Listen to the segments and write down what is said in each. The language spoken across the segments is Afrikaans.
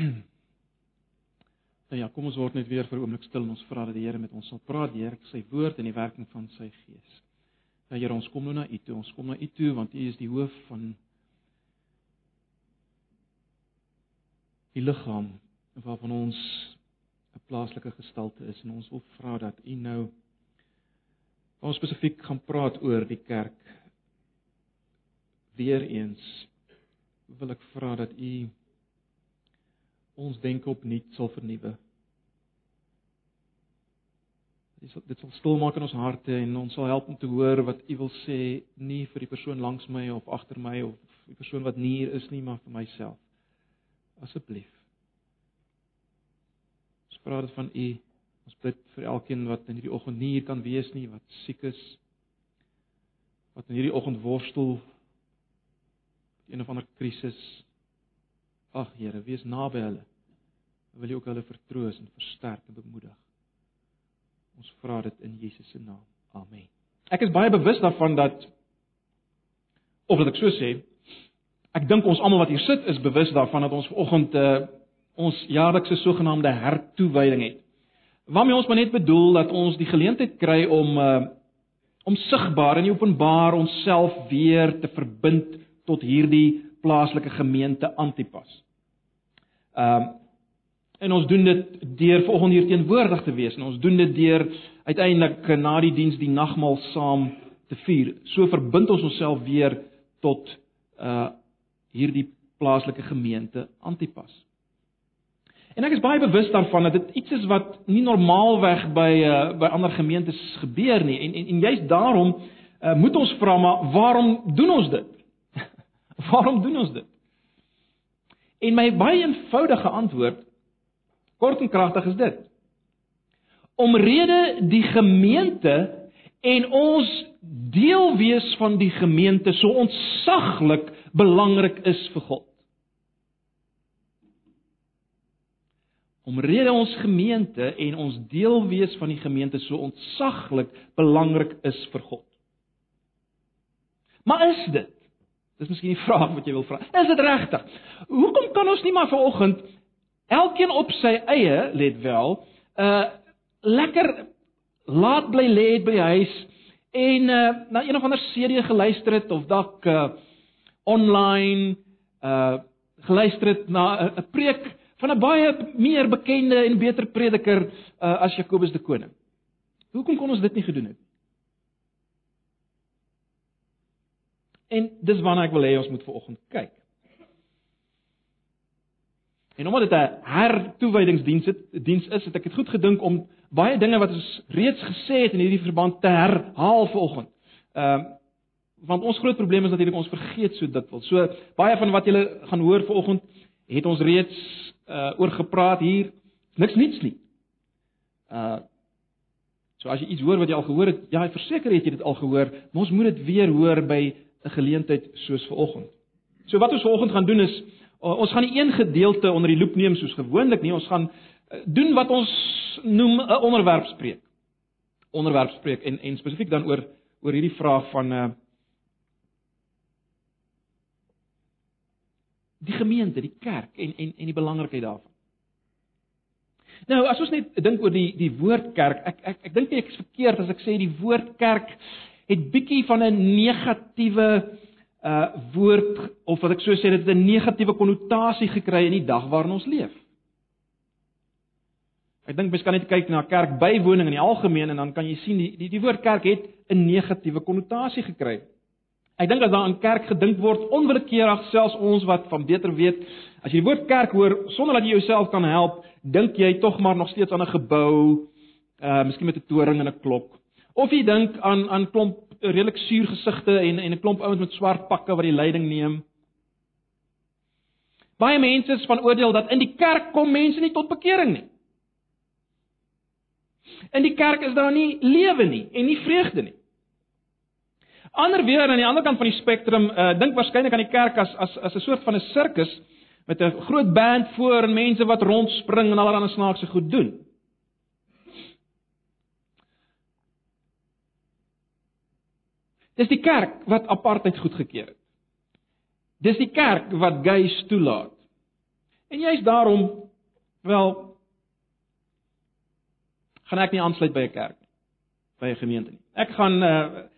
Nou ja, kom ons word net weer vir 'n oomblik stil en ons vra dat die Here met ons sal praat, die Here sy woord en die werking van sy gees. Ja Here, ons kom nou na U toe. Ons kom na U toe want U is die hoof van die liggaam waarvan ons 'n plaaslike gestalte is en ons wil vra dat U nou ons spesifiek gaan praat oor die kerk. Weereens wil ek vra dat U ons denke opnuut sal vernuwe. Dit sal dit sal stil maak in ons harte en ons sal help om te hoor wat U wil sê, nie vir die persoon langs my of agter my of die persoon wat nie hier is nie, maar vir myself. Asseblief. Ons vra dit van U. Ons bid vir elkeen wat in hierdie oggend nie hier kan wees nie, wat siek is, wat in hierdie oggend worstel met een of ander krisis. Ag Here, wees naby hulle wil jy ook hulle vertroos en versterk en bemoedig. Ons vra dit in Jesus se naam. Amen. Ek is baie bewus daarvan dat of wat ek so sê, ek dink ons almal wat hier sit is bewus daarvan dat ons vanoggend uh, ons jaarlikse sogenaamde hertoewyding het. Waarmee ons maar net bedoel dat ons die geleentheid kry om uh, om sigbaar en openbaar onsself weer te verbind tot hierdie plaaslike gemeente Antipas. Ehm um, En ons doen dit deur vanoggend hier teenwoordig te wees en ons doen dit deur uiteindelik na die diens die nagmaal saam te vier. So verbind ons onsself weer tot uh hierdie plaaslike gemeente Antipas. En ek is baie bewus daarvan dat dit iets is wat nie normaalweg by uh by ander gemeentes gebeur nie en en, en juist daarom uh moet ons vra maar waarom doen ons dit? waarom doen ons dit? En my baie eenvoudige antwoord Kort en kragtig is dit. Omrede die gemeente en ons deel wees van die gemeente so ontsaglik belangrik is vir God. Omrede ons gemeente en ons deel wees van die gemeente so ontsaglik belangrik is vir God. Maar is dit? Dis miskien die vraag wat jy wil vra. Is dit regtig? Hoekom kan ons nie maar vanoggend Elkeen op sy eie, let wel, uh lekker laat bly lê by die huis en uh na een of ander serie geluister het of dalk uh online uh geluister het na 'n uh, preek van 'n baie meer bekende en beter prediker uh as Jakobus de Koning. Hoekom kon ons dit nie gedoen het nie? En dis waarna ek wil hê ons moet vanoggend kyk. En omdat dit 'n hertoewydingsdiens diens is, het ek dit goed gedink om baie dinge wat ons reeds gesê het in hierdie verband te herhaal vanoggend. Ehm uh, want ons groot probleem is natuurlik ons vergeet so dit wil. So baie van wat julle gaan hoor vanoggend het ons reeds uh oor gepraat hier. Niks niets nie. Uh So as jy iets hoor wat jy al gehoor het, ja, verseker het jy dit al gehoor, maar ons moet dit weer hoor by 'n geleentheid soos vanoggend. So wat ons vanoggend gaan doen is Ons gaan nie een gedeelte onder die loep neem soos gewoonlik nie. Ons gaan eh, doen wat ons noem 'n onderwerp spreek. Onderwerp spreek en en spesifiek dan oor oor hierdie vraag van uh die gemeente, die kerk en en en die belangrikheid daarvan. Nou, as ons net dink oor die die woord kerk, ek ek ek dink ek is verkeerd as ek sê die woord kerk het bietjie van 'n negatiewe uh woord of wat ek so sê dit het 'n negatiewe konnotasie gekry in die dag waarin ons leef. Ek dink mens kan net kyk na kerkbywoning in die algemeen en dan kan jy sien die die, die woord kerk het 'n negatiewe konnotasie gekry. Ek dink as daar aan kerk gedink word onwillekeurig selfs ons wat van beter weet, as jy die woord kerk hoor sonder dat jy jouself kan help, dink jy tog maar nog steeds aan 'n gebou, uh miskien met 'n toring en 'n klok. Of jy dink aan aan klomp redelik suur gesigte en en 'n klomp ouens met swart pakke wat die leiding neem. Baie mense is van oordeel dat in die kerk kom mense nie tot bekering nie. In die kerk is daar nie lewe nie en nie vreugde nie. Ander weer aan die ander kant van die spektrum, uh, dink waarskynlik aan die kerk as as as 'n soort van 'n sirkus met 'n groot band voor en mense wat rondspring en allerlei snaakse goed doen. Dis die kerk wat apartheid goedgekeur het. Dis die kerk wat gays toelaat. En juist daarom wel gaan ek nie aansluit by 'n kerk by 'n gemeente nie. Ek gaan uh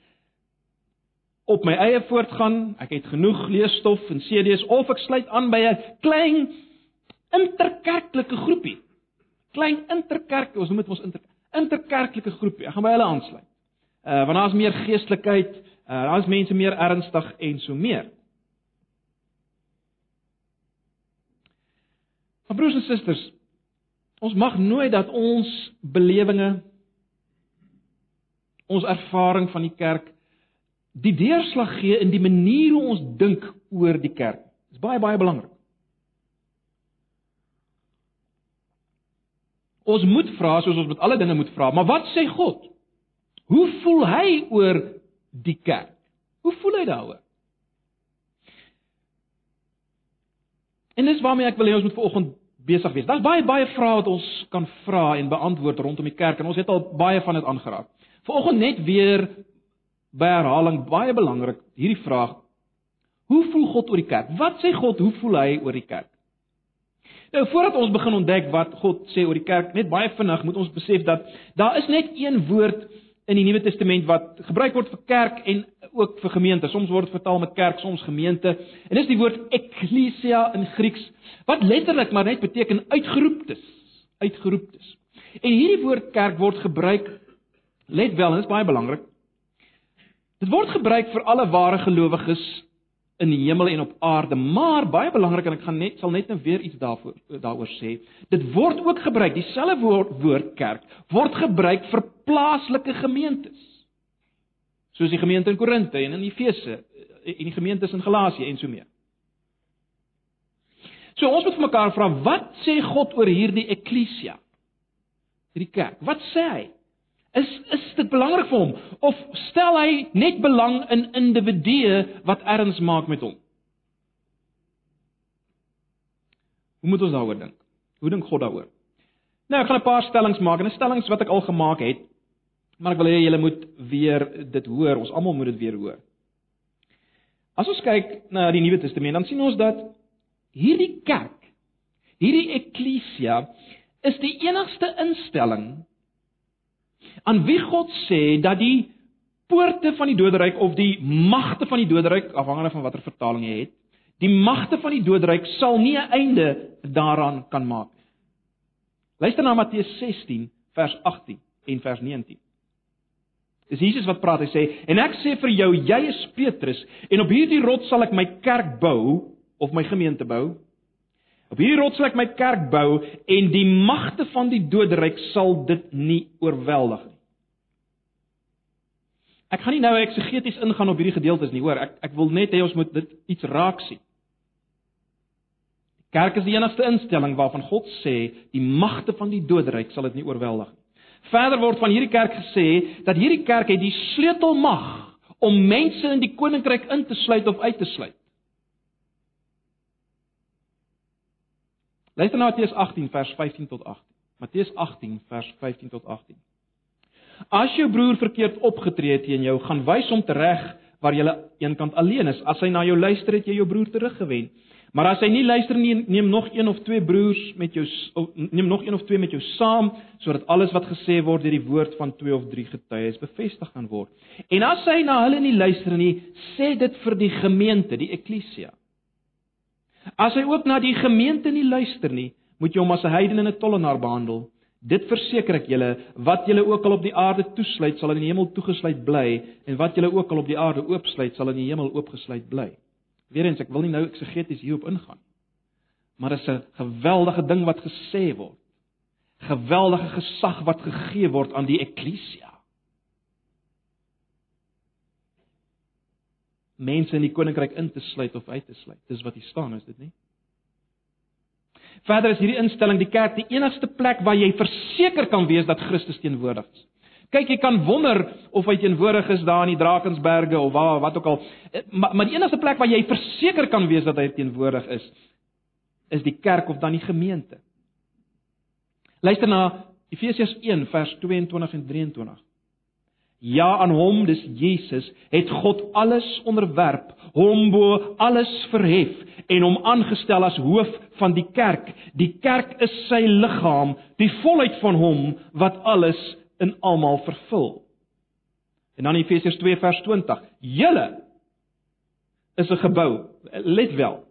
op my eie voortgaan. Ek het genoeg leesstof en CD's of ek sluit aan by 'n klein interkerklike groepie. Klein interkerk, ons noem dit ons inter interkerklike groepie. Ek gaan by hulle aansluit. Uh want daar's meer geestelikheid, uh daar's mense meer ernstig en so meer. Maar broers en susters, ons mag nooit dat ons belewenisse ons ervaring van die kerk die deurslag gee in die manier hoe ons dink oor die kerk. Dit is baie baie belangrik. Ons moet vra soos ons met alle dinge moet vra, maar wat sê God? Hoe voel hy oor die kerk? Hoe voel hy daaroor? En dis waarmee ek wil hê ons moet vanoggend besig wees. Daar's baie baie vrae wat ons kan vra en beantwoord rondom die kerk en ons het al baie van dit aangeraak. Vanoggend net weer by herhaling baie belangrik hierdie vraag: Hoe voel God oor die kerk? Wat sê God, hoe voel hy oor die kerk? Nou voordat ons begin ontdek wat God sê oor die kerk, net baie vinnig moet ons besef dat daar is net een woord in die Nuwe Testament wat gebruik word vir kerk en ook vir gemeente. Soms word dit vertaal met kerk, soms gemeente. En dis die woord ekklesia in Grieks wat letterlik maar net beteken uitgeroeptes, uitgeroeptes. En hierdie woord kerk word gebruik let wel, en dit is baie belangrik. Dit word gebruik vir alle ware gelowiges in die hemel en op aarde, maar baie belangrik en ek gaan net sal net nou weer iets daarvoor daaroor sê. Dit word ook gebruik, dieselfde woord woord kerk word gebruik vir plaaslike gemeentes. Soos die gemeente in Korinte en in Efese en die gemeentes in Galasië en so meer. So ons moet vir mekaar vra, wat sê God oor hierdie eklesia? Hierdie kerk. Wat sê hy? Is is dit belangrik vir hom of stel hy net belang in individue wat erns maak met hom? Hoe moet ons daaroor dink? Hoe dink God daaroor? Nou, ek gaan 'n paar stellings maak en 'n stellings wat ek al gemaak het, maar ek wil hê julle moet weer dit hoor. Ons almal moet dit weer hoor. As ons kyk na die Nuwe Testament, dan sien ons dat hierdie kerk, hierdie eklesia is die enigste instelling aan wie God sê dat die poorte van die doderyk of die magte van die doderyk afhangende van watter vertaling jy het, die magte van die doderyk sal nie 'n einde daaraan kan maak nie. Luister na Matteus 16 vers 18 en vers 19. Dis Jesus wat praat. Hy sê: "En ek sê vir jou, jy is Petrus, en op hierdie rots sal ek my kerk bou of my gemeente bou." Op hierdie rots sal ek my kerk bou en die magte van die doderyk sal dit nie oorweldig nie. Ek gaan nie nou eksegeties ingaan op hierdie gedeeltes nie, hoor. Ek ek wil net hê ons moet dit iets raak sien. Die kerk is die enigste instelling waarvan God sê die magte van die doderyk sal dit nie oorweldig nie. Verder word van hierdie kerk gesê dat hierdie kerk het die sleutelmag om mense in die koninkryk in te sluit of uit te sluit. Luister na Matteus 18 vers 15 tot 18. Matteus 18 vers 15 tot 18. As jou broer verkeerd opgetree het teen jou, gaan wys hom tereg waar jy eenkant alleen is. As hy na jou luister, het jy jou broer teruggewen. Maar as hy nie luister nie, neem nog een of twee broers met jou neem nog een of twee met jou saam, sodat alles wat gesê word deur die woord van twee of drie getuies bevestig kan word. En as hy na hulle nie luister nie, sê dit vir die gemeente, die eklesia. As hy ook na die gemeente nie luister nie, moet jy hom as 'n heiden en 'n tollenaar behandel. Dit verseker ek julle, wat julle ook al op die aarde toesluit, sal in die hemel toegesluit bly, en wat julle ook al op die aarde oopsluit, sal in die hemel oopgesluit bly. Weerens, ek wil nie nou eksegeties hierop ingaan. Maar dit is 'n geweldige ding wat gesê word. Geweldige gesag wat gegee word aan die eklesia. Mense in die koninkryk in te sluit of uit te sluit. Dis wat hier staan, is dit nie? Verder is hierdie instelling die kerk die enigste plek waar jy verseker kan wees dat Christus teenwoordig is. Kyk, jy kan wonder of hy teenwoordig is daar in die Drakensberge of waar wat ook al. Maar, maar die enigste plek waar jy verseker kan wees dat hy teenwoordig is, is die kerk of dan die gemeente. Luister na Efesiërs 1 vers 22 en 23. Ja, aan hom, dis Jesus, het God alles onderwerp, hom bo alles verhef en hom aangestel as hoof van die kerk. Die kerk is sy liggaam, die volheid van hom wat alles in almal vervul. En dan Efesiërs 2 vers 20. Julle is 'n gebou. Let wel.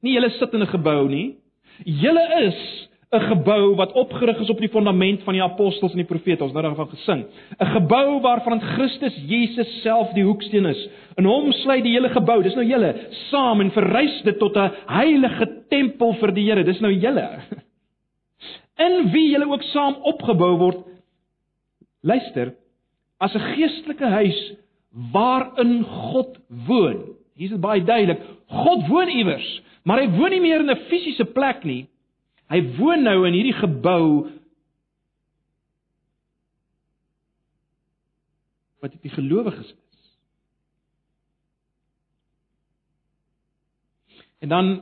Nie julle sit in 'n gebou nie. Julle is 'n gebou wat opgerig is op die fondament van die apostels en die profete. Ons nou daarvan gesing. 'n Gebou waarvan Christus Jesus self die hoeksteen is. In hom sluit die hele gebou, dis nou julle, saam en verrys dit tot 'n heilige tempel vir die Here. Dis nou julle. In wie julle ook saam opgebou word. Luister, as 'n geestelike huis waarin God woon. Hier is dit baie duidelik. God woon iewers, maar hy woon nie meer in 'n fisiese plek nie. Hy woon nou in hierdie gebou wat die gelowiges is. En dan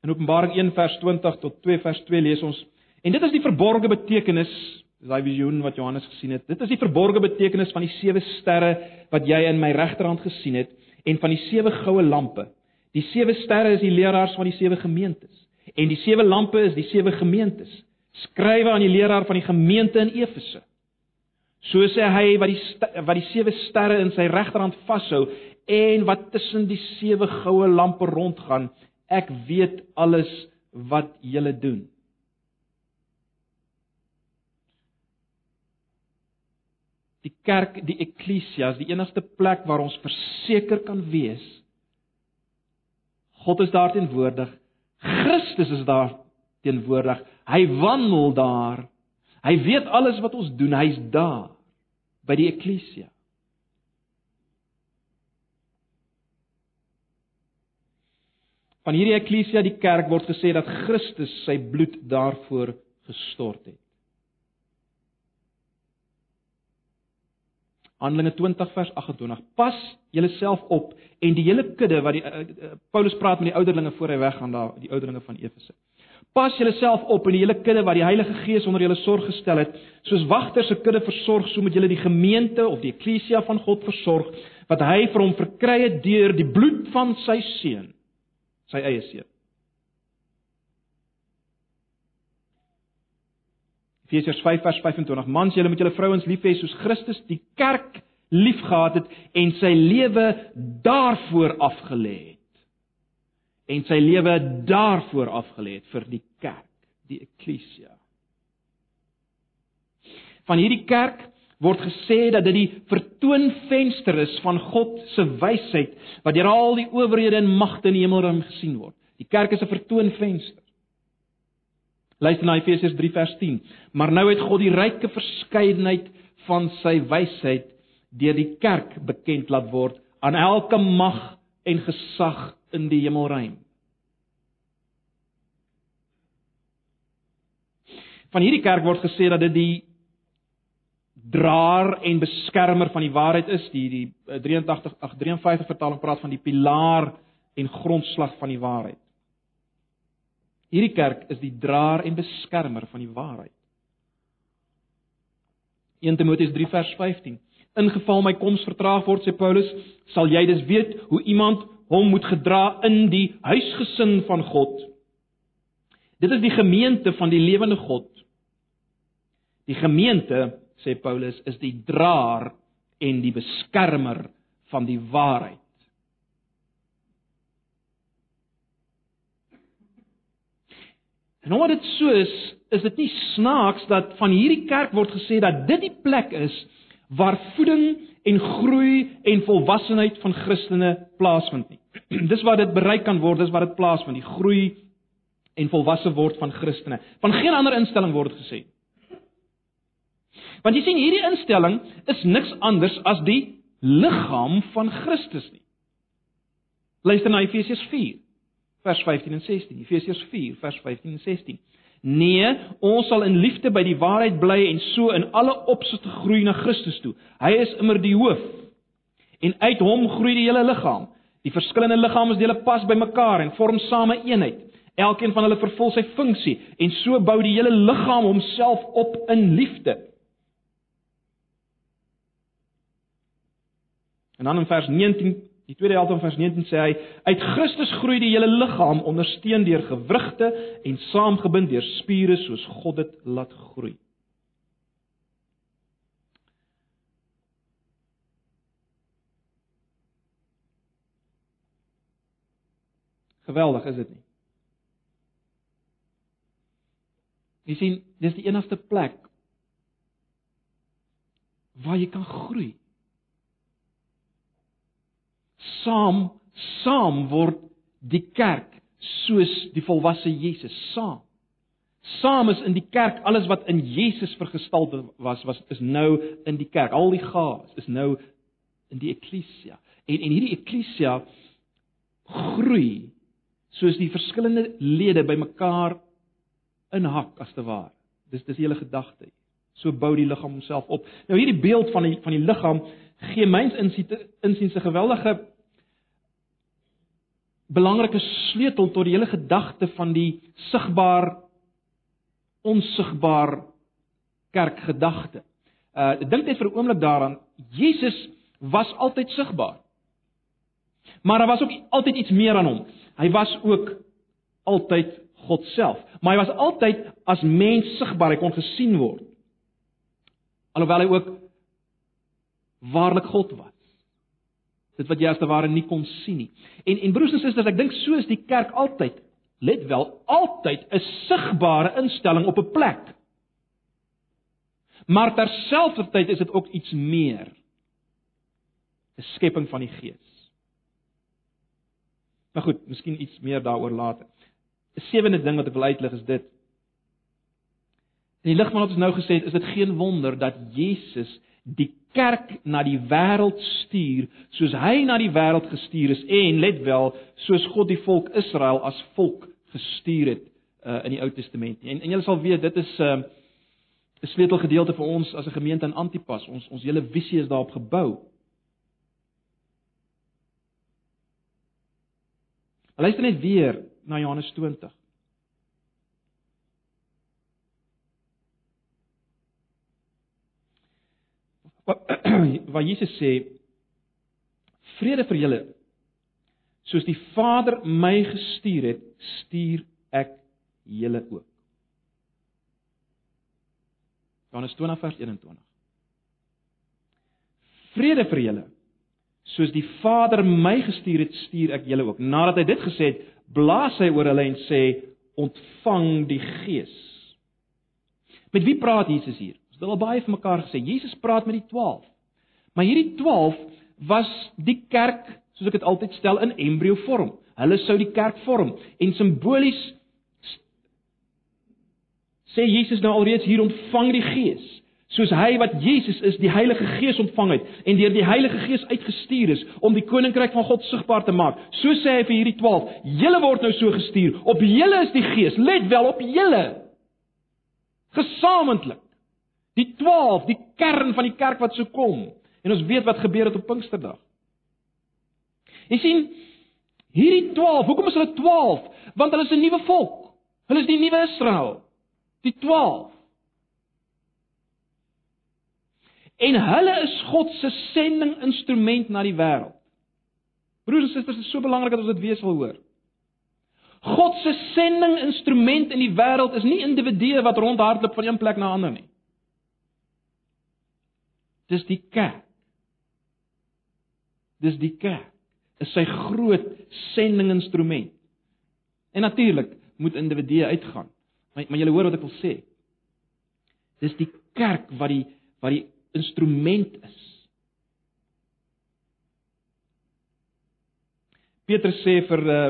in Openbaring 1 vers 20 tot 2 vers 2 lees ons en dit is die verborgde betekenis dis daai visioen wat Johannes gesien het. Dit is die verborgde betekenis van die sewe sterre wat jy in my regterhand gesien het en van die sewe goue lampe. Die sewe sterre is die leraars van die sewe gemeentes. En die sewe lampe is die sewe gemeentes. Skrywe aan die leraar van die gemeente in Efese. So sê hy wat die wat die sewe sterre in sy regterhand vashou en wat tussen die sewe goue lampe rondgaan. Ek weet alles wat julle doen. Die kerk, die eklesia, is die enigste plek waar ons verseker kan wees God is daar teenwoordig Christus is daar teenwoordig. Hy wandel daar. Hy weet alles wat ons doen. Hy's daar by die eklesia. Van hierdie eklesia, die kerk word gesê dat Christus sy bloed daarvoor gestort het. Handelinge 20 vers 28. Pas julleself op en die hele kudde wat die uh, uh, Paulus praat met die ouderlinge voor hy weggaan daar, die ouderlinge van Efese. Pas julleself op en die hele kudde wat die Heilige Gees onder julle sorg gestel het, soos wagters se kudde versorg, so moet julle die gemeente of die eklesia van God versorg wat hy vir hom verkry het deur die bloed van sy seun, sy eie seun. Efesiërs 5 vers 25. Mans, julle moet julle vrouens lief hê soos Christus die kerk liefgehad het en sy lewe daarvoor afgelê het. En sy lewe daarvoor afgelê het vir die kerk, die eklesia. Van hierdie kerk word gesê dat dit die vertoonvenster is van God se wysheid wat deur al die owerhede en magte in die hemelruim gesien word. Die kerk is 'n vertoonvenster. Luister na Efesiërs 3 vers 10. Maar nou het God die ryke verskeidenheid van sy wysheid deur die kerk bekend laat word aan elke mag en gesag in die hemelruim. Van hierdie kerk word gesê dat dit die draer en beskermer van die waarheid is. Die die 83 ag 53 vertaling praat van die pilaar en grondslag van die waarheid. Hierdie kerk is die draer en beskermer van die waarheid. 1 Timoteus 3 vers 15. Ingeval my koms vertraag word, sê Paulus, sal jy dus weet hoe iemand hom moet gedra in die huisgesin van God. Dit is die gemeente van die lewende God. Die gemeente, sê Paulus, is die draer en die beskermer van die waarheid. En omdat dit so is, is dit nie snaaks dat van hierdie kerk word gesê dat dit die plek is waar voeding en groei en volwassenheid van Christene plaasvind nie. Dis waar dit bereik kan word, dis waar dit plaasvind, die groei en volwasse word van Christene. Van geen ander instelling word dit gesê. Want jy sien hierdie instelling is niks anders as die liggaam van Christus nie. Luister na Efesiërs 4 vers 15 en 16. Efesiërs 4 vers 15 en 16. Nee, ons sal in liefde by die waarheid bly en so in alle opsigte groei na Christus toe. Hy is immer die hoof. En uit hom groei die hele liggaam. Die verskillende liggaamsdele pas by mekaar en vorm same eenheid. Elkeen van hulle vervul sy funksie en so bou die hele liggaam homself op in liefde. En dan in vers 19, die tweede helfte van vers 19 sê hy: "Uit Christus groei die hele liggaam ondersteun deur gewrigte en saamgebind deur spiere soos God dit laat groei." Geweldig is dit nie? Jy sien, dis die enigste plek waar jy kan groei. Saam, saam word die kerk soos die volwasse Jesus saam. Saam is in die kerk alles wat in Jesus vergestalte was, was is nou in die kerk. Al die gaas is nou in die eklesia. En en hierdie eklesia groei soos die verskillende lede bymekaar inhak as te waar. Dis dis die hele gedagte. So bou die liggaam homself op. Nou hierdie beeld van die van die liggaam gee myns insiens 'n geweldige belangrike sleutel tot die hele gedagte van die sigbaar onsigbaar kerkgedagte. Uh dink net vir 'n oomblik daaraan, Jesus was altyd sigbaar. Maar daar was ook altyd iets meer aan hom. Hy was ook altyd God self, maar hy was altyd as mens sigbaar, hy kon gesien word. Alhoewel hy ook waarlik God was. Dit wat jy as te ware nie kon sien nie. En en broers en susters, ek dink so is die kerk altyd, let wel, altyd 'n sigbare instelling op 'n plek. Maar terselfdertyd is dit ook iets meer. 'n Skepping van die Gees. Maar goed, miskien iets meer daaroor later. 'n Sewende ding wat ek wil uitlig is dit. In die lig van wat ons nou gesê het, is dit geen wonder dat Jesus die kerk na die wêreld stuur soos hy na die wêreld gestuur is en let wel, soos God die volk Israel as volk gestuur het uh, in die Ou Testament. En en julle sal weet dit is 'n uh, 'n sleutelgedeelte vir ons as 'n gemeente in Antipas. Ons ons hele visie is daarop gebou. Luister net weer na Johannes 20. Waar Jesus sê vrede vir julle soos die Vader my gestuur het, stuur ek julle ook. Johannes 20 vers 21. Vrede vir julle soos die Vader my gestuur het, stuur ek julle ook. Nadat hy dit gesê het, blaas hy oor hulle en sê: "Ontvang die Gees." Met wie praat Jesus hier? Ons het al baie vir mekaar gesê, Jesus praat met die 12. Maar hierdie 12 was die kerk, soos ek dit altyd stel, in embrio vorm. Hulle sou die kerk vorm en simbolies sê Jesus nou alreeds hier ontvang die Gees soos hy wat Jesus is die Heilige Gees ontvang het en deur die Heilige Gees uitgestuur is om die koninkryk van God sigbaar te maak. So sê hy vir hierdie 12: "Julle word nou so gestuur. Op julle is die Gees. Let wel op julle. Gesamentlik. Die 12, die kern van die kerk wat sou kom. En ons weet wat gebeur het op Pinksterdag. Jy sien, hierdie 12, hoekom is hulle 12? Want hulle is 'n nuwe volk. Hulle is die nuwe Israel. Die 12 En hulle is God se sending instrument na die wêreld. Broers en susters, dit is so belangrik dat ons dit weer sal hoor. God se sending instrument in die wêreld is nie individue wat rondhardloop van een plek na ander nie. Dis die kerk. Dis die kerk. Is sy groot sending instrument. En natuurlik moet individue uitgaan. Maar maar julle hoor wat ek wil sê. Dis die kerk wat die wat die instrument is. Petrus sê vir uh,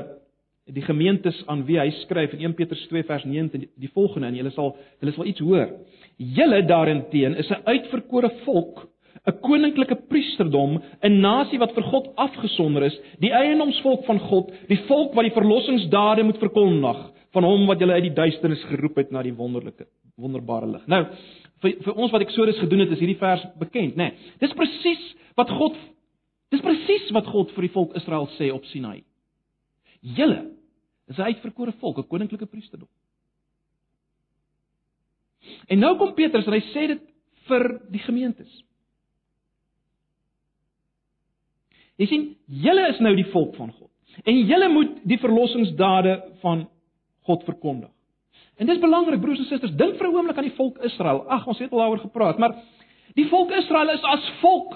die gemeentes aan wie hy skryf in 1 Petrus 2 vers 9 die, volgende en julle sal julle sal iets hoor. Julle daarenteen is 'n uitverkore volk, 'n koninklike priesterdom, 'n nasie wat vir God afgesonder is, die eienoomsvolk van God, die volk wat die verlossingsdade moet verkondig van hom wat julle uit die duisternis geroep het na die wonderlike wonderbare lig. Nou, vir vir ons wat Eksodus gedoen het, is hierdie vers bekend, né? Nee, dis presies wat God dis presies wat God vir die volk Israel sê op Sinai. Julle is 'n uitverkore volk, 'n koninklike priesterdom. En nou kom Petrus en hy sê dit vir die gemeentes. Jy sien, julle is nou die volk van God. En julle moet die verlossingsdade van God verkondig. En dis belangrik broers en susters, dink vir 'n oomblik aan die volk Israel. Ag, ons het al daaroor gepraat, maar die volk Israel is as volk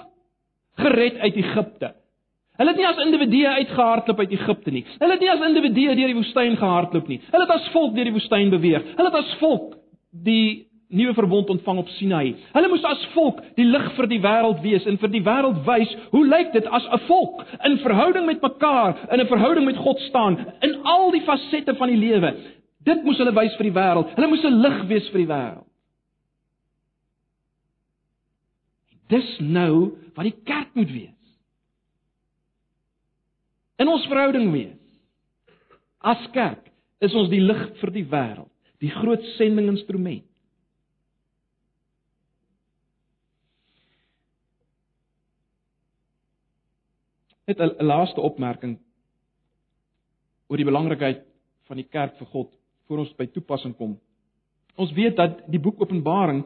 gered uit Egipte. Hulle het nie as individue uitgehardloop uit Egipte nie. Hulle het nie as individue deur die woestyn gehardloop nie. Hulle het as volk deur die woestyn beweeg. Hulle het as volk die nuwe verbond ontvang op Sinaï. Hulle moes as volk die lig vir die wêreld wees en vir die wêreld wys hoe lyk dit as 'n volk in verhouding met mekaar, in 'n verhouding met God staan in al die fasette van die lewe. Dit moes hulle wys vir die wêreld. Hulle moes 'n lig wees vir die wêreld. Dis nou wat die kerk moet wees. In ons verhouding wees. As kerk is ons die lig vir die wêreld, die groot sendinginstrument. Net 'n laaste opmerking oor die belangrikheid van die kerk vir God voor ons by toepassing kom. Ons weet dat die boek Openbaring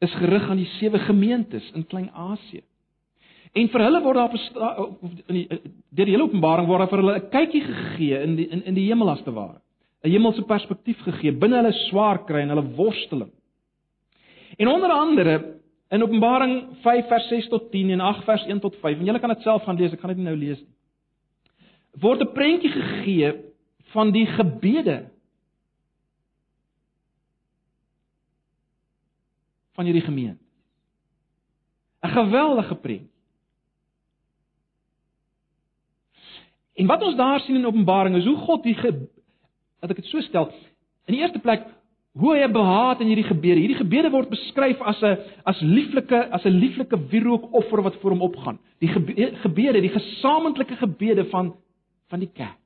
is gerig aan die sewe gemeentes in Klein-Asië. En vir hulle word daar of in die deur die hele Openbaring word daar vir hulle 'n kykie gegee in die in in die hemel as te ware. 'n Hemelse perspektief gegee binne hulle swaar kry en hulle worsteling. En onder andere in Openbaring 5 vers 6 tot 10 en 8 vers 1 tot 5 en julle kan dit self gaan lees, ek gaan dit nie nou lees nie. Word 'n prentjie gegee van die gebede van hierdie gemeente. 'n Geweldige prent. En wat ons daar sien in Openbaring is hoe God die dat ek dit so stel. In die eerste plek hoe hy behaat in hierdie gebede. Hierdie gebede word beskryf as 'n as lieflike as 'n lieflike wierookoffer wat voor hom opgaan. Die gebede, die gesamentlike gebede van van die kerk.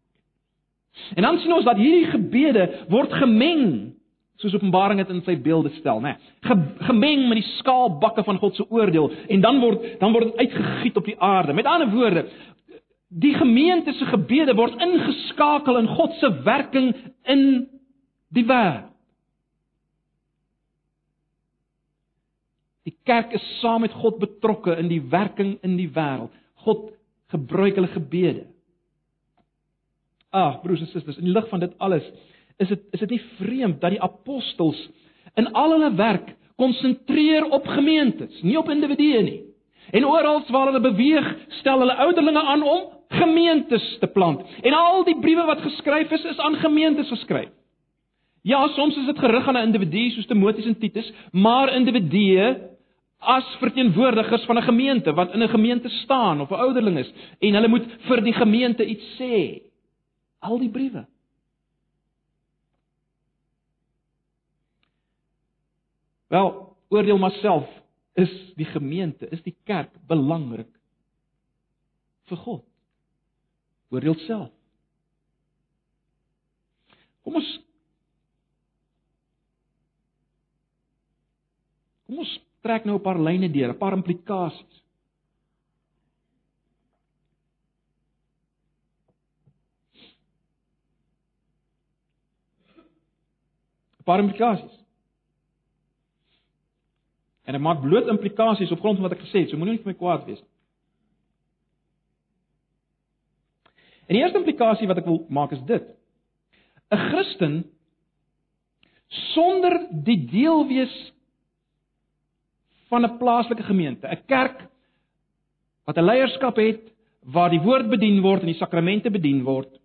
En dan sien ons dat hierdie gebede word gemeng soos Openbaring dit in sy beelde stel, né? Nee, gemeng met die skaalbakke van God se oordeel en dan word dan word dit uitgegiet op die aarde. Met ander woorde, die gemeente se gebede word ingeskakel in God se werking in die wêreld. Die kerk is saam met God betrokke in die werking in die wêreld. God gebruik hulle gebede. Ag, broers en susters, in die lig van dit alles, is dit is dit nie vreemd dat die apostels in al hulle werk konsentreer op gemeentes, nie op individue nie. En oral waar hulle beweeg, stel hulle ouderlinge aan om gemeentes te plant. En al die briewe wat geskryf is, is aan gemeentes geskryf. Ja, soms is dit gerig aan 'n individu soos Timoteus en Titus, maar individue as verteenwoordigers van 'n gemeente wat in 'n gemeente staan of 'n ouderling is en hulle moet vir die gemeente iets sê. Al die briewe. Wel, oordeel maar self, is die gemeente, is die kerk belangrik vir God? Oordeel self. Kom ons Kom ons trek nou 'n paar lyne deur, 'n paar implikasies. Paar implikasies. En ek maak bloot implikasies op grond van wat ek gesê het, so moenie vir my kwaad wees nie. En die eerste implikasie wat ek wil maak is dit. 'n Christen sonder die deel wees van 'n plaaslike gemeente, 'n kerk wat 'n leierskap het waar die woord bedien word en die sakramente bedien word.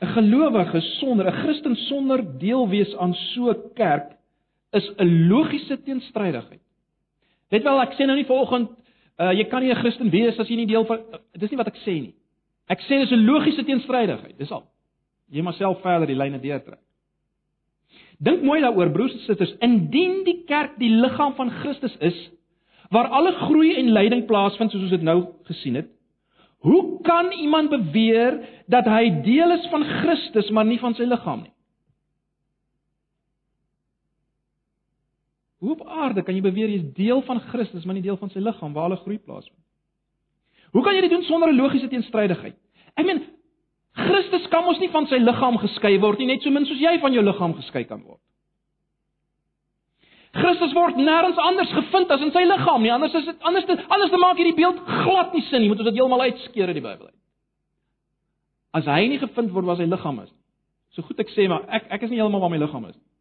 'n Gelowige sonder 'n Christen sonder deel wees aan so 'n kerk is 'n logiese teenstrydigheid. Net wel ek sê nou nie vanoggend uh, jy kan nie 'n Christen wees as jy nie deel van uh, dis nie wat ek sê nie. Ek sê dis 'n logiese teenstrydigheid, dis al. Jy moet self verder die lyne deurtrek. Dink mooi daaroor broers en susters, indien die kerk die liggaam van Christus is waar alle groei en lyding plaasvind soos ons dit nou gesien het, hoe kan iemand beweer dat hy deel is van Christus maar nie van sy liggaam nie? Hoe op aarde kan jy beweer jy is deel van Christus, maar nie deel van sy liggaam waar alle groei plaasvind? Hoe kan jy dit doen sonder 'n logiese teenstrydigheid? Ek meen, Christus kan mos nie van sy liggaam geskei word nie, net so min soos jy van jou liggaam geskei kan word. Christus word nêrens anders gevind as in sy liggaam nie. Anders is dit anders te, anders te maak hierdie beeld glad nie sin nie. Moet ons dit heeltemal uitskeer uit die Bybel uit. As hy nie gevind word waar sy liggaam is. So goed ek sê maar ek ek is nie heeltemal waar my liggaam is nie.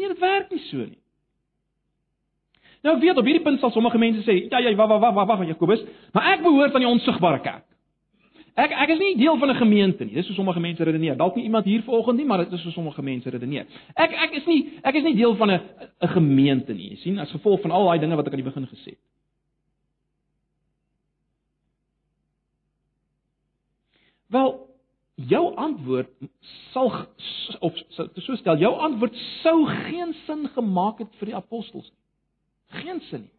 Nee, dit werk nie so nie. Nou ek weet op hierdie punt sal sommige mense sê, ja ja, wag wag wag wag Jakobus, maar ek behoort aan die onsigbare kerk. Ek ek is nie deel van 'n gemeente nie. Dis hoe sommige mense redeneer. Dalk nie iemand hier vanoggend nie, maar dit is hoe sommige mense redeneer. Ek ek is nie ek is nie deel van 'n 'n gemeente nie. Jy sien, as gevolg van al daai dinge wat ek aan die begin gesê het. Wel, jou antwoord sal of so stel, jou antwoord sou geen sin gemaak het vir die apostels nie. Geen sin nie.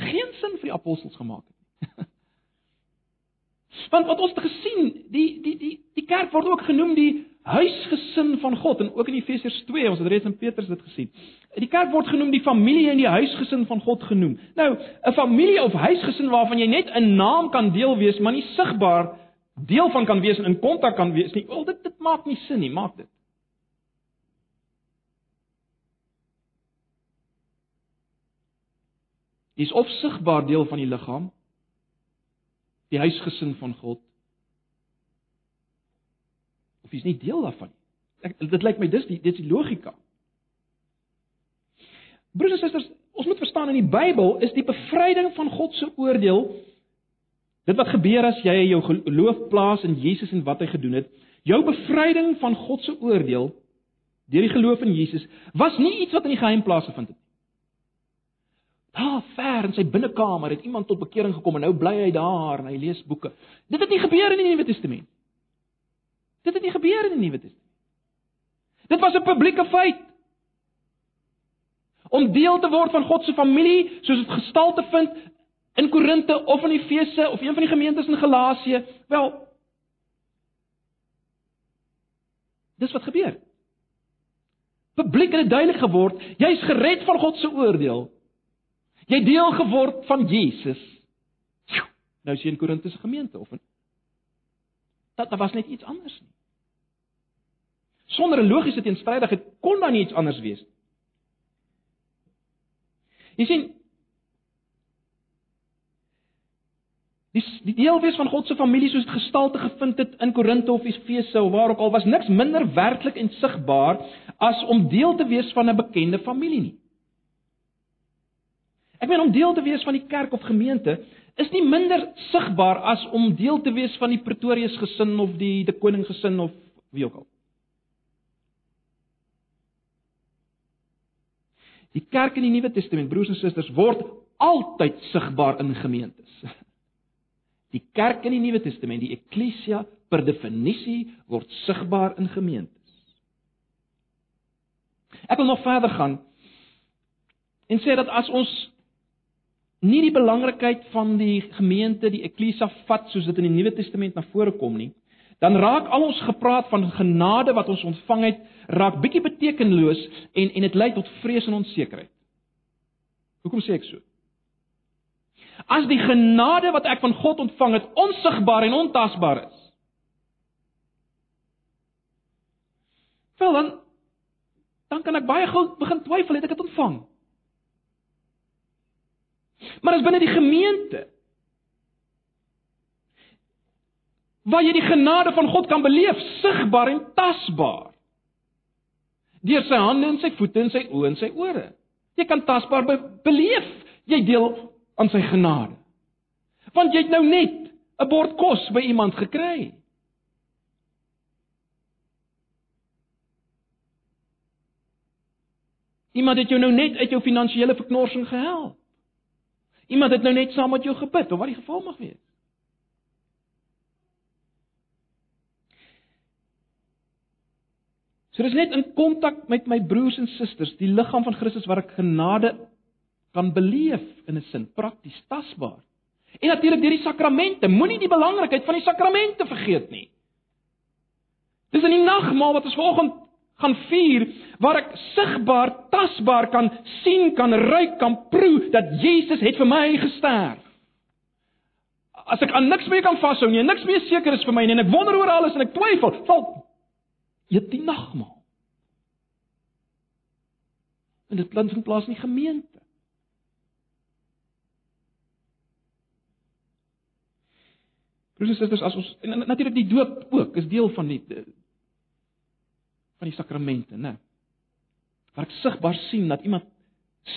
Geen sin vir die apostels gemaak het nie. Want wat ons het gesien, die die die die kerk word ook genoem die huisgesin van God en ook in Efesiërs 2, ons het reeds in Petrus dit gesien. Die kerk word genoem die familie en die huisgesin van God genoem. Nou, 'n familie of huisgesin waarvan jy net 'n naam kan deel wees, maar nie sigbaar deel van kan wees en in kontak kan wees nie. Wel, dit dit maak nie sin nie, maak dit. Dis of sigbaar deel van die liggaam, die huisgesin van God. Of jy's nie deel daarvan nie. Ek dit lyk my dis die dit is die logika. Broers en susters, ons moet verstaan in die Bybel is die bevryding van God se oordeel dit wat gebeur as jy jou geloof plaas in Jesus en wat hy gedoen het, jou bevryding van God se oordeel deur die geloof in Jesus was nie iets wat in die geheim plaasgevind het nie. Daar ver in sy binnekamer het iemand tot bekering gekom en nou bly hy daar en hy lees boeke. Dit het nie gebeur in die Nuwe Testament. Dit het nie gebeur in die Nuwe Testament. Dit was 'n publieke feit. Om deel te word van God se familie, soos dit gestalte vind in Korinte of in Efese of een van die gemeentes in Galasië, wel Dis wat gebeur. Publiek het duidelik geword, jy's gered van God se oordeel. Jy deel geword van Jesus. Nou sien Korinte se gemeente of in dat daar was net iets anders nie. Sonder 'n logiese teenstrydigheid kon daar nie iets anders wees nie. Jy sien Die die deel wees van God se familie soos dit gestalte gevind het in Korinte of Efese of waar ook al was niks minder werklik en sigbaar as om deel te wees van 'n bekende familie nie. Ek meen om deel te wees van die kerk of gemeente is nie minder sigbaar as om deel te wees van die Pretorius gesin of die die koning gesin of wie ook al. Die kerk in die Nuwe Testament, broers en susters, word altyd sigbaar in gemeentes. Die kerk in die Nuwe Testament, die eklesia per definisie word sigbaar in gemeentes. Ek wil nog verder gaan en sê dat as ons nie die belangrikheid van die gemeente, die eklesia vat soos dit in die Nuwe Testament na vore kom nie, dan raak al ons gepraat van genade wat ons ontvang het, raak bietjie betekenloos en en dit lei tot vrees en onsekerheid. Hoekom sê ek so? As die genade wat ek van God ontvang het onsigbaar en ontasbaar is. Wel dan dan kan ek baie gou begin twyfel het ek dit ontvang. Maar as binne die gemeente waar jy die genade van God kan beleef, sigbaar en tasbaar. Deur sy hande en sy voete en sy oë en sy ore. Jy kan tasbaar be beleef jy deel aan sy genade. Want jy het nou net 'n bord kos by iemand gekry. Iemand het jou nou net uit jou finansiële verknorsing gehelp. Iemand het nou net saam met jou gebid, of wat die geval mag wees. So dis net in kontak met my broers en susters, die liggaam van Christus waar ek genade kan beleef in 'n sin, prakties, tasbaar. En natuurlik deur die sakramente, moenie die belangrikheid van die sakramente vergeet nie. Dis in die nagmaal wat ons vanoggend gaan vier waar ek sigbaar, tasbaar kan sien, kan ruik, kan proe dat Jesus het vir my gesterf. As ek aan niks meer kan vashou nie, niks meer seker is vir my nie en ek wonder oor alles en ek twyfel, val eet die nagmaal. En dit plant in plaas in die gemeente. Broers en susters, as ons en natuurlik die doop ook is deel van die van die sakramente, né? Waar ek sigbaar sien dat iemand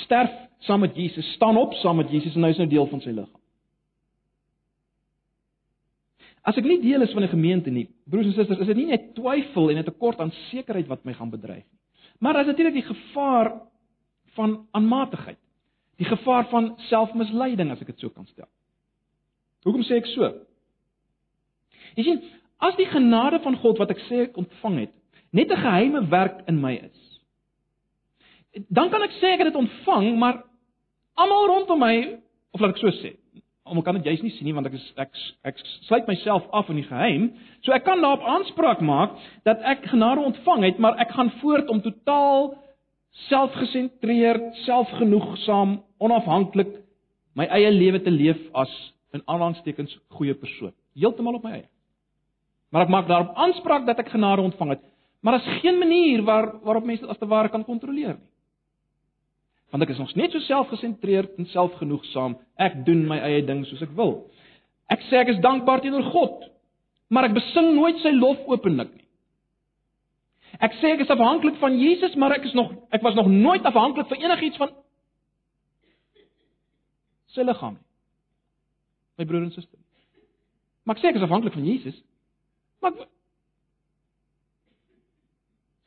sterf saam met Jesus, staan op saam met Jesus en hy is nou deel van sy liggaam. As ek nie deel is van 'n gemeente nie, broers en susters, is dit nie net twyfel en 'n tekort aan sekerheid wat my gaan bedreig nie. Maar as natuurlik die gevaar van aanmatigheid, die gevaar van selfmisleiding as ek dit so kan stel. Hoekom sê ek so? Jy sien, as die genade van God wat ek sê ek ontvang het, net 'n geheime werk in my is. Dan kan ek sê ek het dit ontvang, maar almal rondom my, of laat ek so sê, almal kan dit juis nie sien nie want ek is ek ek sluit myself af in die geheim. So ek kan daarop aanspraak maak dat ek genade ontvang het, maar ek gaan voort om totaal selfgesentreerd, selfgenoegsaam, onafhanklik my eie lewe te leef as 'n aanhalingstekens goeie persoon, heeltemal op my eie. Maar ek maak daarop aanspraak dat ek genade ontvang het, maar daar's geen manier waar waarop mense dit as te ware kan kontroleer nie. Want ek is nog net so selfgesentreerd en selfgenoegsaam. Ek doen my eie ding soos ek wil. Ek sê ek is dankbaar teenoor God, maar ek besing nooit sy lof openlik nie. Ek sê ek is afhanklik van Jesus, maar ek is nog ek was nog nooit afhanklik vir enigiets van sy liggaam nie. My broer en suster. Maar ek sê ek is afhanklik van Jesus. Maar ek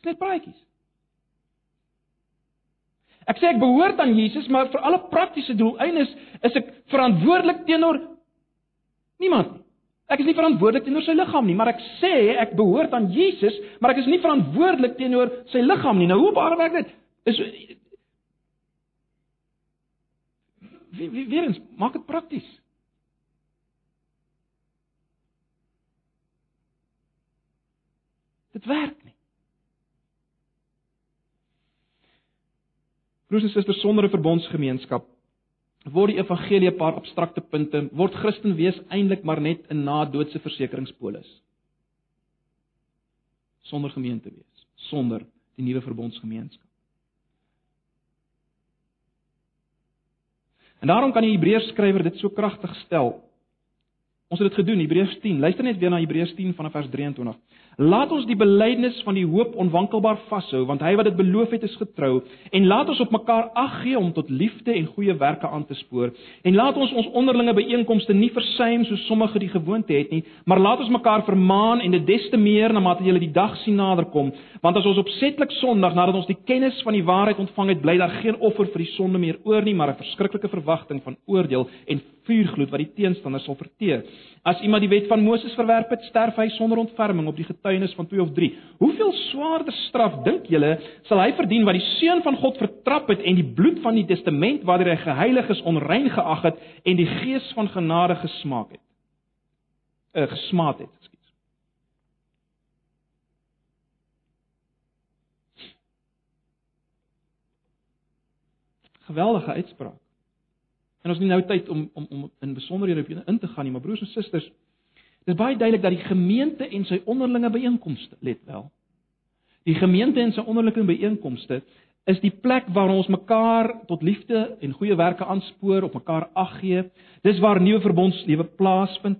Dit praatjies. Ek sê ek behoort aan Jesus, maar vir alle praktiese doeleindes is ek verantwoordelik teenoor niemand nie. Ek is nie verantwoordelik teenoor sy liggaam nie, maar ek sê ek behoort aan Jesus, maar ek is nie verantwoordelik teenoor sy liggaam nie. Nou hoe baie werk dit? Is wie wie weer eens maak dit prakties. Dit werk nie. Broers en susters, sonder 'n verbondsgemeenskap word die evangelie 'n paar abstrakte punte, word Christen wees eintlik maar net 'n na-doodse versekeringspolis. Sonder gemeente wees, sonder die nuwe verbondsgemeenskap. En daarom kan die Hebreërs skrywer dit so kragtig stel. Ons het dit gedoen, Hebreërs 10. Luister net weer na Hebreërs 10 vanaf vers 23. Laat ons die belydenis van die hoop onwankelbaar vashou, want hy wat dit beloof het is getrou, en laat ons op mekaar ag gee om tot liefde en goeie werke aan te spoor. En laat ons ons onderlinge byeenkomste nie versuim soos sommige die gewoonte het nie, maar laat ons mekaar vermaan en dit des te meer na mate jy die dag sien naderkom, want as ons opsetlik Sondag nadat ons die kennis van die waarheid ontvang het, bly daar geen offer vir die sonde meer oor nie, maar 'n verskriklike verwagting van oordeel en vuurgloed wat die teenstander sal verteer. As iemand die wet van Moses verwerp het, sterf hy sonder ontferming op die getuienis van 2 of 3. Hoeveel swaarder straf dink julle sal hy verdien wat die seun van God vertrap het en die bloed van die testament waardeur hy geheilig is onrein geag het en die gees van genade gesmaak het? Uh, gesmaak het, ekskuus. Geweldige uitspraak. En ons het nou tyd om om om in besonderhede op in te gaan nie, maar broers en susters, dit is baie duidelik dat die gemeente en sy onderlinge byeenkomste, let wel. Die gemeente en sy onderlinge byeenkomste is die plek waar ons mekaar tot liefde en goeie werke aanspoor, op mekaar ag gee. Dis waar nuwe verbondslewe plaasvind.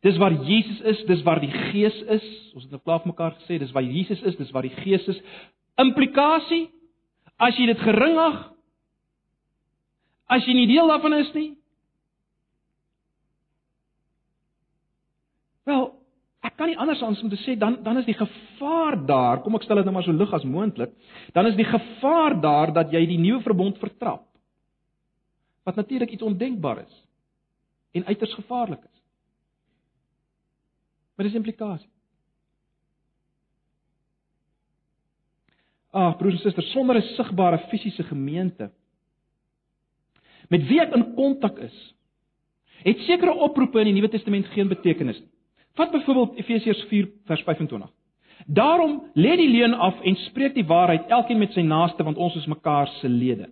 Dis waar Jesus is, dis waar die Gees is. Ons het nou klaar vir mekaar gesê, dis waar Jesus is, dis waar die Gees is. Implikasie as jy dit geringag as jy nie deel daarvan is nie? Wel, ek kan nie anders anders om te sê dan dan is die gevaar daar, kom ek stel dit nou maar so lig as moontlik, dan is die gevaar daar dat jy die nuwe verbond vertrap. Wat natuurlik iets ondenkbaar is en uiters gevaarlik is. Wat is die implikasie? Ag, broers en susters, sonder 'n sigbare fisiese gemeente met wie ek in kontak is, het sekere oproepe in die Nuwe Testament geen betekenis nie. Vat byvoorbeeld Efesiërs 4 vers 25. Daarom lê die leuen af en spreek die waarheid elkeen met sy naaste want ons is mekaar se lede.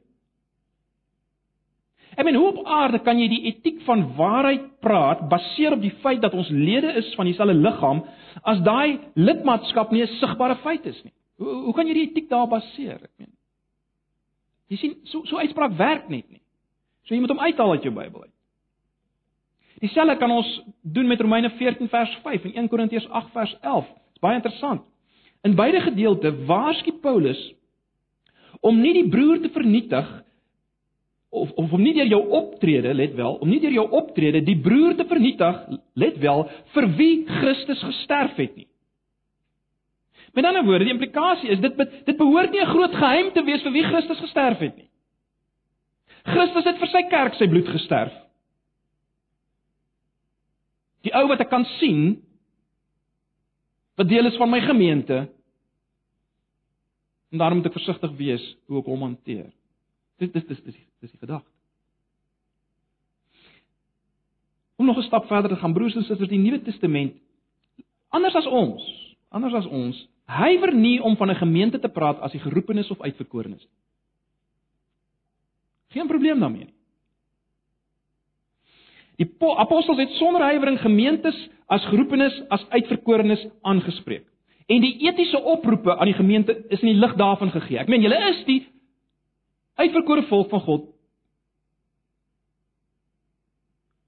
Ek meen hoe op aarde kan jy die etiek van waarheid praat baseer op die feit dat ons lede is van dieselfde liggaam as daai lidmaatskap nie 'n sigbare feit is nie. Hoe hoe kan jy die etiek daar baseer? Ek meen Jy sien, so so uitspraak werk net nie. So jy moet hom uithaal uit jou Bybel uit. Dieselfde kan ons doen met Romeine 14 vers 5 en 1 Korintiërs 8 vers 11. Dit is baie interessant. In beide gedeelte waarsku Paulus om nie die broer te vernietig of of om nie deur jou optrede, let wel, om nie deur jou optrede die broer te vernietig, let wel, vir wie Christus gesterf het nie. Met ander woorde, die implikasie is dit dit behoort nie 'n groot geheim te wees vir wie Christus gesterf het nie. Christus het vir sy kerk sy bloed gesterf. Die ou wat ek kan sien wat deel is van my gemeente en daarom moet ek versigtig wees hoe ek hom hanteer. Dit dis dis dis dis die gedagte. Om nog 'n stap verder te gaan, broers en susters, die Nuwe Testament anders as ons, anders as ons, huiwer nie om van 'n gemeente te praat as die geroepenes of uitverkorenes nie. Geen probleem daarmee nie. Die apostels het sonder huiwering gemeentes as geroepenes as uitverkorenes aangespreek. En die etiese oproepe aan die gemeente is in die lig daarvan gegee. Ek meen julle is die uitverkore volk van God.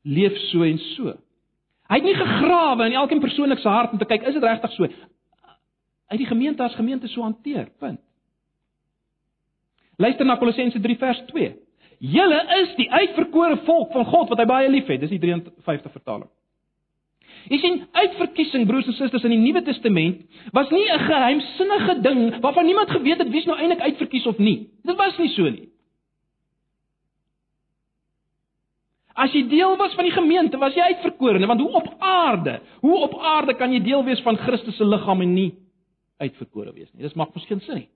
Leef so en so. Hy het nie gegrawe in elkeen persoonlik se hart om te kyk is dit regtig so. Uit die gemeente as gemeente so hanteer. Punt. Luister na Kolossense 3 vers 2. Julle is die uitverkore volk van God wat hy baie liefhet. Dis die 53 vertaling. Jy sien, uitverkiesing broers en susters in die Nuwe Testament was nie 'n geheimsinnige ding waarvan niemand geweet het wie's nou eintlik uitverkies of nie. Dit was nie so nie. As jy deel was van die gemeente, was jy uitverkorene, want hoe op aarde, hoe op aarde kan jy deel wees van Christus se liggaam en nie uitverkore wees nie? Dis maak mos geen sin nie.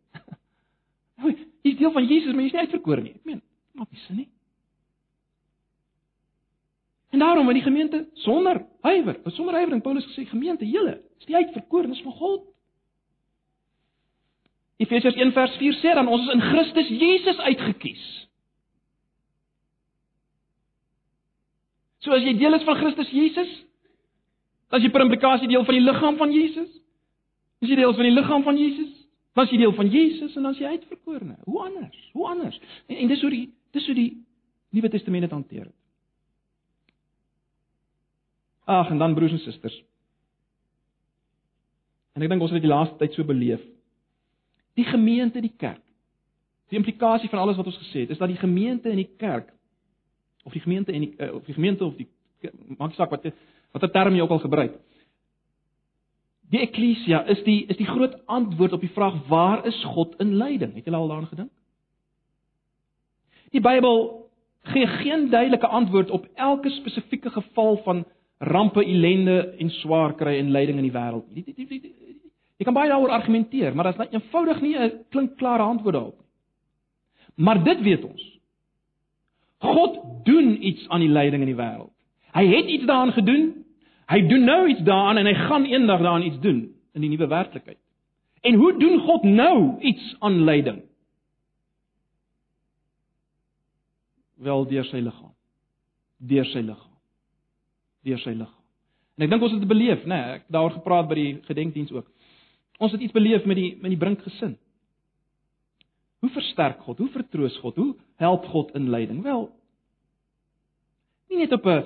Jy's deel van Jesus, maar jy's nie uitverkore nie. Ek meen, maak nie sin nie. En daarom in die gemeente sonder huiwer, sonder huiwering Paulus gesê gemeente, julle is die uitverkorenes van God. Efesiërs 1 vers 4 sê dan ons is in Christus Jesus uitget kies. So as jy deel is van Christus Jesus, dan is jy per implikasie deel van die liggaam van Jesus. As jy deel van die liggaam van Jesus, dan is jy deel van Jesus en dan is jy uitverkorene. Hoe anders? Hoe anders? En, en dis hoe die dis hoe die Nuwe Testament dit hanteer. Ag, en dan broers en susters. En ek dink ons het dit die laaste tyd so beleef. Die gemeente, die kerk. Die implikasie van alles wat ons gesê het, is dat die gemeente en die kerk of die gemeente en die uh, of die gemeente of die maak saak wat watter term jy ook al gebruik. Die eklesia is die is die groot antwoord op die vraag waar is God in leiding? Het julle al daaraan gedink? Die Bybel gee geen duidelike antwoord op elke spesifieke geval van rampe, ellende en swaar kry en lyding in die wêreld. Jy kan baie daaroor argumenteer, maar dit is eenvoudig nie 'n klinkklare antwoord daarop nie. Maar dit weet ons. God doen iets aan die lyding in die wêreld. Hy het iets daaraan gedoen. Hy doen nou iets daaraan en hy gaan eendag daaraan iets doen in die nuwe werklikheid. En hoe doen God nou iets aan lyding? Wel deur sy liggaam. Deur sy liggaam deur sy liggaam. En ek dink ons het dit beleef, né? Nee, ek daaroor gepraat by die gedenkdiens ook. Ons het iets beleef met die met die brink gesin. Hoe versterk God? Hoe vertroos God? Hoe help God in lyding? Wel, nie net op 'n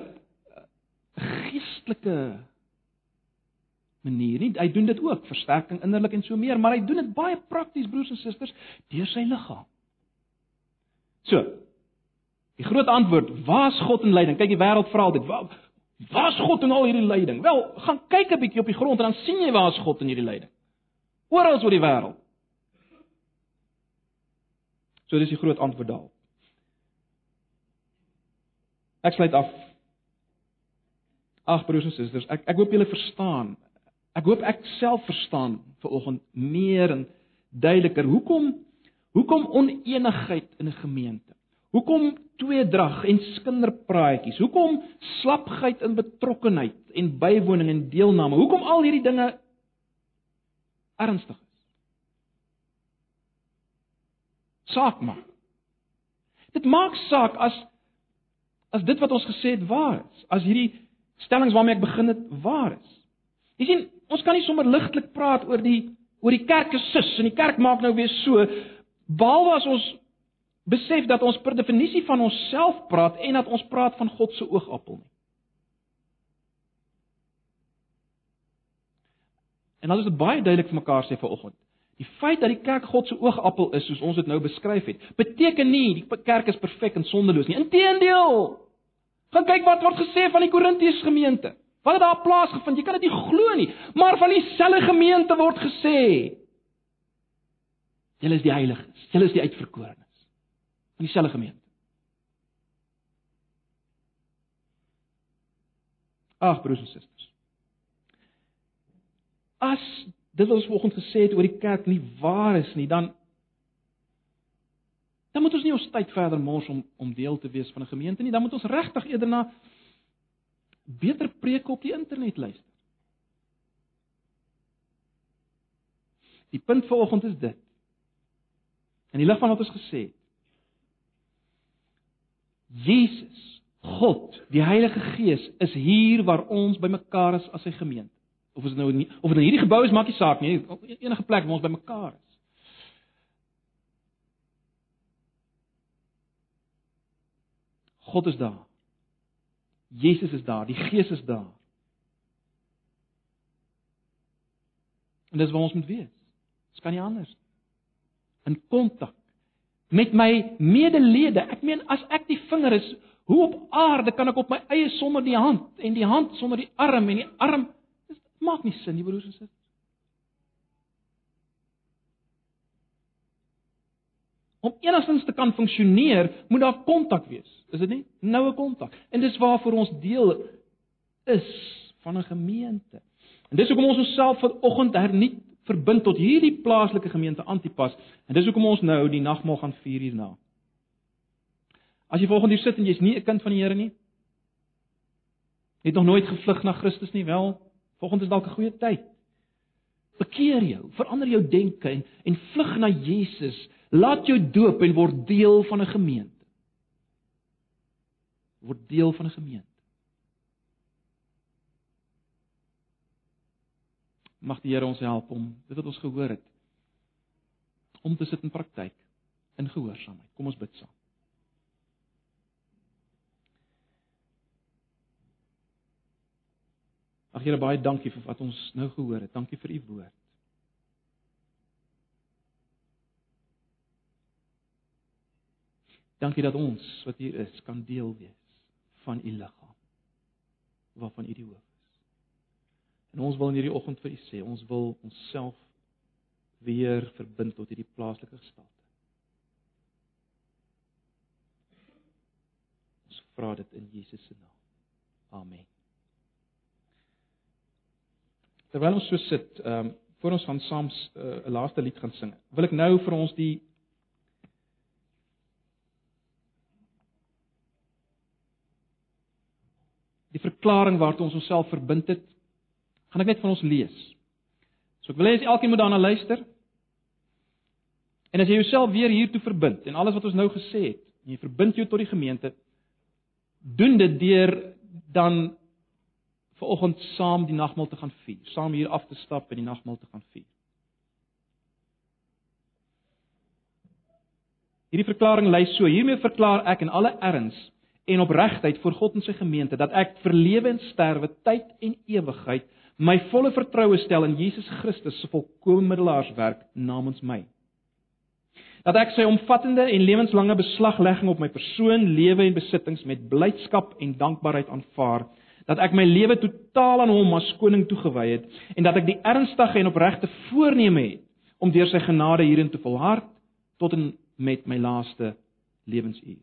geestelike manier nie. Hy doen dit ook, versterking innerlik en so meer, maar hy doen dit baie prakties broers en susters deur sy liggaam. So. Die groot antwoord, waar's God in lyding? Kyk, die wêreld vra altyd, waar Waar's God in al hierdie lyding? Wel, gaan kyk 'n bietjie op die grond en dan sien jy waar's God in hierdie lyding. Oral oor die wêreld. So dis die groot antwoord daar. Ek sluit af. Ag broers en susters, ek ek hoop julle verstaan. Ek hoop ek self verstaan vanoggend meer en duideliker hoekom hoekom oneenigheid in 'n gemeente. Hoekom tweedrag en skinderpraatjies? Hoekom slapgheid in betrokkenheid en bywoning en deelname? Hoekom al hierdie dinge ernstig is? Saak maak. Dit maak saak as as dit wat ons gesê het waar is, as hierdie stellings waarmee ek begin het waar is. Jy sien, ons kan nie sommer ligtelik praat oor die oor die kerk se sus en die kerk maak nou weer so behalwe as ons besef dat ons per definisie van onsself praat en dat ons praat van God se oogappel nie. En dan is baie duidelik vir mekaar sê vanoggend. Die feit dat die kerk God se oogappel is, soos ons dit nou beskryf het, beteken nie die kerk is perfek en sondeloos nie. Inteendeel. Gaan kyk wat word gesê van die Korintiese gemeente. Wat het daar plaasgevind? Jy kan dit nie glo nie, maar van dieselfde gemeente word gesê: Julle is die heiliges, julle is die uitverkorenes. Van dieselfde gemeente. Ag broers en susters. As dit wat ons vanoggend gesê het oor die kerk nie waar is nie, dan dan moet ons nie ons tyd verder mors om om deel te wees van 'n gemeente nie. Dan moet ons regtig eerder na beter preke op die internet luister. Die punt vanoggend is dit. In die lig van wat ons gesê het. Jesus, God, die Heilige Gees is hier waar ons bymekaar is as sy gemeente. Of is nou nie of dit nou hierdie gebou is maak nie saak nie. Enige plek waar ons bymekaar is. God is daar. Jesus is daar. Die Gees is daar. En dis waar ons moet wees. Dit kan nie anders. In kontak met my medelede ek meen as ek die vinger is hoe op aarde kan ek op my eie sonder die hand en die hand sonder die arm en die arm Maak nie sin nie, broers en susters. Om enigstens te kan funksioneer, moet daar kontak wees. Is dit nie? Noue kontak. En dis waarvoor ons deel is van 'n gemeente. En dis hoekom ons onsself vanoggend hernuut verbind tot hierdie plaaslike gemeente Antipas en dis hoekom ons nou die nagmaal gaan vier hierna. As jy volgende hier sit en jy's nie 'n kind van die Here nie, het nog nooit gevlug na Christus nie, wel, Volgens is dalk 'n goeie tyd. Bekeer jou, verander jou denke en en vlug na Jesus. Laat jou doop en word deel van 'n gemeente. Word deel van 'n gemeente. Mag die Here ons help om dit wat ons gehoor het om te sit in praktyk in gehoorsaamheid. Kom ons bid saam. Ag Here baie dankie vir wat ons nou gehoor het. Dankie vir u woord. Dankie dat ons wat hier is kan deel wees van u liggaam waarvan u die hoof. En ons wil in hierdie oggend vir u sê, ons wil onsself weer verbind tot hierdie plaaslike gestalte. Ons vra dit in Jesus se naam. Amen. Terwyl ons so sit, ehm um, voor ons gaan saam eh, 'n uh, laaste lied gaan sing. Wil ek nou vir ons die die verklaring waartoe ons onsself verbind het, gaan ek net vir ons lees. So ek wil hê as elkeen moet daarna luister. En as jy jouself weer hiertoe verbind en alles wat ons nou gesê het, jy verbind jou tot die gemeente, doen dit deur dan ver oggend saam die nagmaal te gaan vier, saam hier af te stap en die nagmaal te gaan vier. Hierdie verklaring lei so: Hiermee verklaar ek in alle erns en opregtheid voor God en sy gemeente dat ek vir lewe en sterwe, tyd en ewigheid my volle vertroue stel in Jesus Christus se volkomme middelaarswerk namens my. Dat ek sy omvattende en lewenslange beslaglegging op my persoon, lewe en besittings met blydskap en dankbaarheid aanvaar dat ek my lewe totaal aan hom as koning toegewy het en dat ek die ernstige en opregte voorneme het om deur sy genade hierin te volhard tot en met my laaste lewensuur.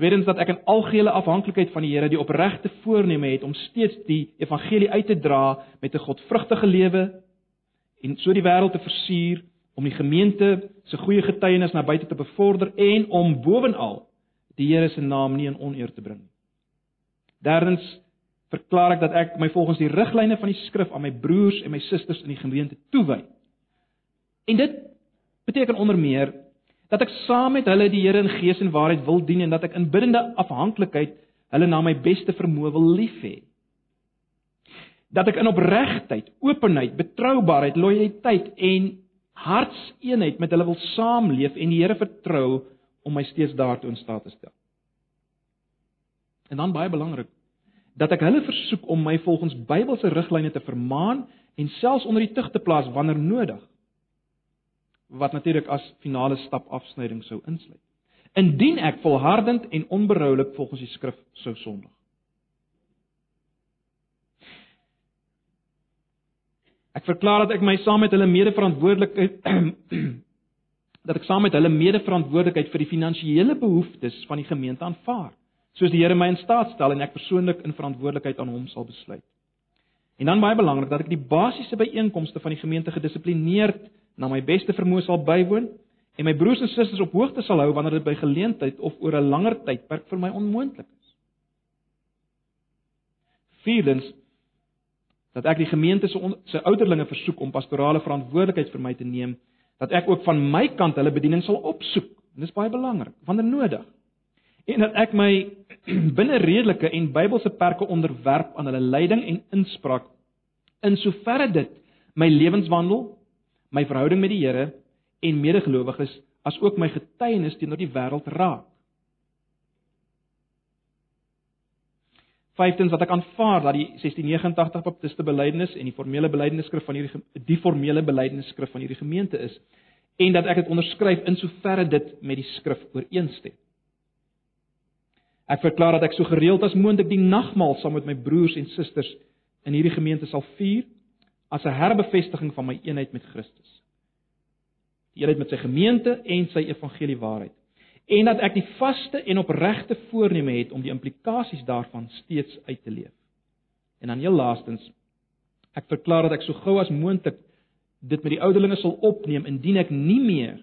Tweedens dat ek in algehele afhanklikheid van die Here die opregte voorneme het om steeds die evangelie uit te dra met 'n godvrugtige lewe en so die wêreld te versier om die gemeente se goeie getuienis na buite te bevorder en om bovenal die Here se naam nie in oneer te bring nie. Derdens verklaar ek dat ek my volgens die riglyne van die skrif aan my broers en my susters in die gemeente toewy. En dit beteken onder meer dat ek saam met hulle die Here in gees en waarheid wil dien en dat ek in biddende afhanklikheid hulle na my beste vermoë wil lief hê. Dat ek in opregtheid, openheid, betroubaarheid, lojaliteit en hartseenheid met hulle wil saamleef en die Here vertrou om my steeds daartoe in staat te stel. En dan baie belangrik dat ek hulle versoek om my volgens Bybelse riglyne te vermaan en selfs onder die tug te plaas wanneer nodig. Wat natuurlik as finale stap afsnyding sou insluit. Indien ek volhardend en onberoulik volgens die skrif sou sondig. Ek verklaar dat ek my saam met hulle mede-verantwoordelikheid dat ek saam met hulle mede-verantwoordelikheid vir die finansiële behoeftes van die gemeente aanvaar, soos die Here my in staat stel en ek persoonlik in verantwoordelikheid aan hom sal besluit. En dan baie belangrik dat ek die basiese byeenkomste van die gemeente gedissiplineerd na my beste vermoë sal bywoon en my broers en susters op hoogte sal hou wanneer dit by geleentheid of oor 'n langer tydperk vir my onmoontlik is. Vierdens dat ek die gemeente se se ouderlinge versoek om pastorale verantwoordelikheid vir my te neem, dat ek ook van my kant hulle bediening sal opsoek. En dis baie belangrik, wanneer nodig. En dat ek my binne redelike en Bybelse perke onderwerp aan hulle leiding en inspraak in soverre dit my lewenswandel, my verhouding met die Here en medegelowiges as ook my getuienis teenoor die wêreld raak. Vyftens wat ek aanvaar dat die 1689 Baptiste belydenis en die formele belydenisskrif van hierdie die formele belydenisskrif van hierdie gemeente is en dat ek dit onderskryf in soverre dit met die skrif ooreenstem. Ek verklaar dat ek so gereeld as moontlik die nagmaal saam met my broers en susters in hierdie gemeente sal vier as 'n herbevestiging van my eenheid met Christus. Die eenheid met sy gemeente en sy evangelie waarheid en dat ek die vaste en opregte voorneme het om die implikasies daarvan steeds uit te leef. En dan heel laastens ek verklaar dat ek so gou as moontlik dit met die ouderlinge sal opneem indien ek nie meer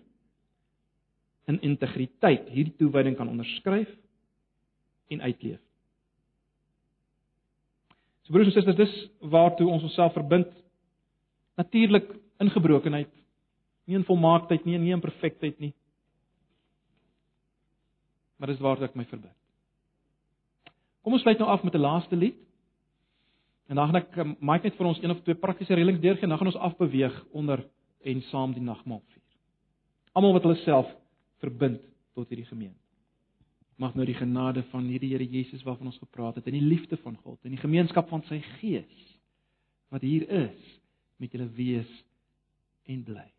in integriteit hierdie toewyding kan onderskryf en uitleef. So broers en susters, dis waartoe ons onsself verbind. Natuurlik in gebrokenheid, nie in volmaaktheid nie, nie in perfektheid nie, maar dis waar ek my verbind. Kom ons sluit nou af met 'n laaste lied. En dan gaan ek um, maak net vir ons een of twee praktiese reëlings deurgee en dan gaan ons afbeweeg onder en saam die nagmaal vier. Almal wat hulle self verbind tot hierdie gemeente. Mag nou die genade van hierdie Here Jesus waarvan ons gepraat het en die liefde van God en die gemeenskap van sy Gees wat hier is met julle wees en bly.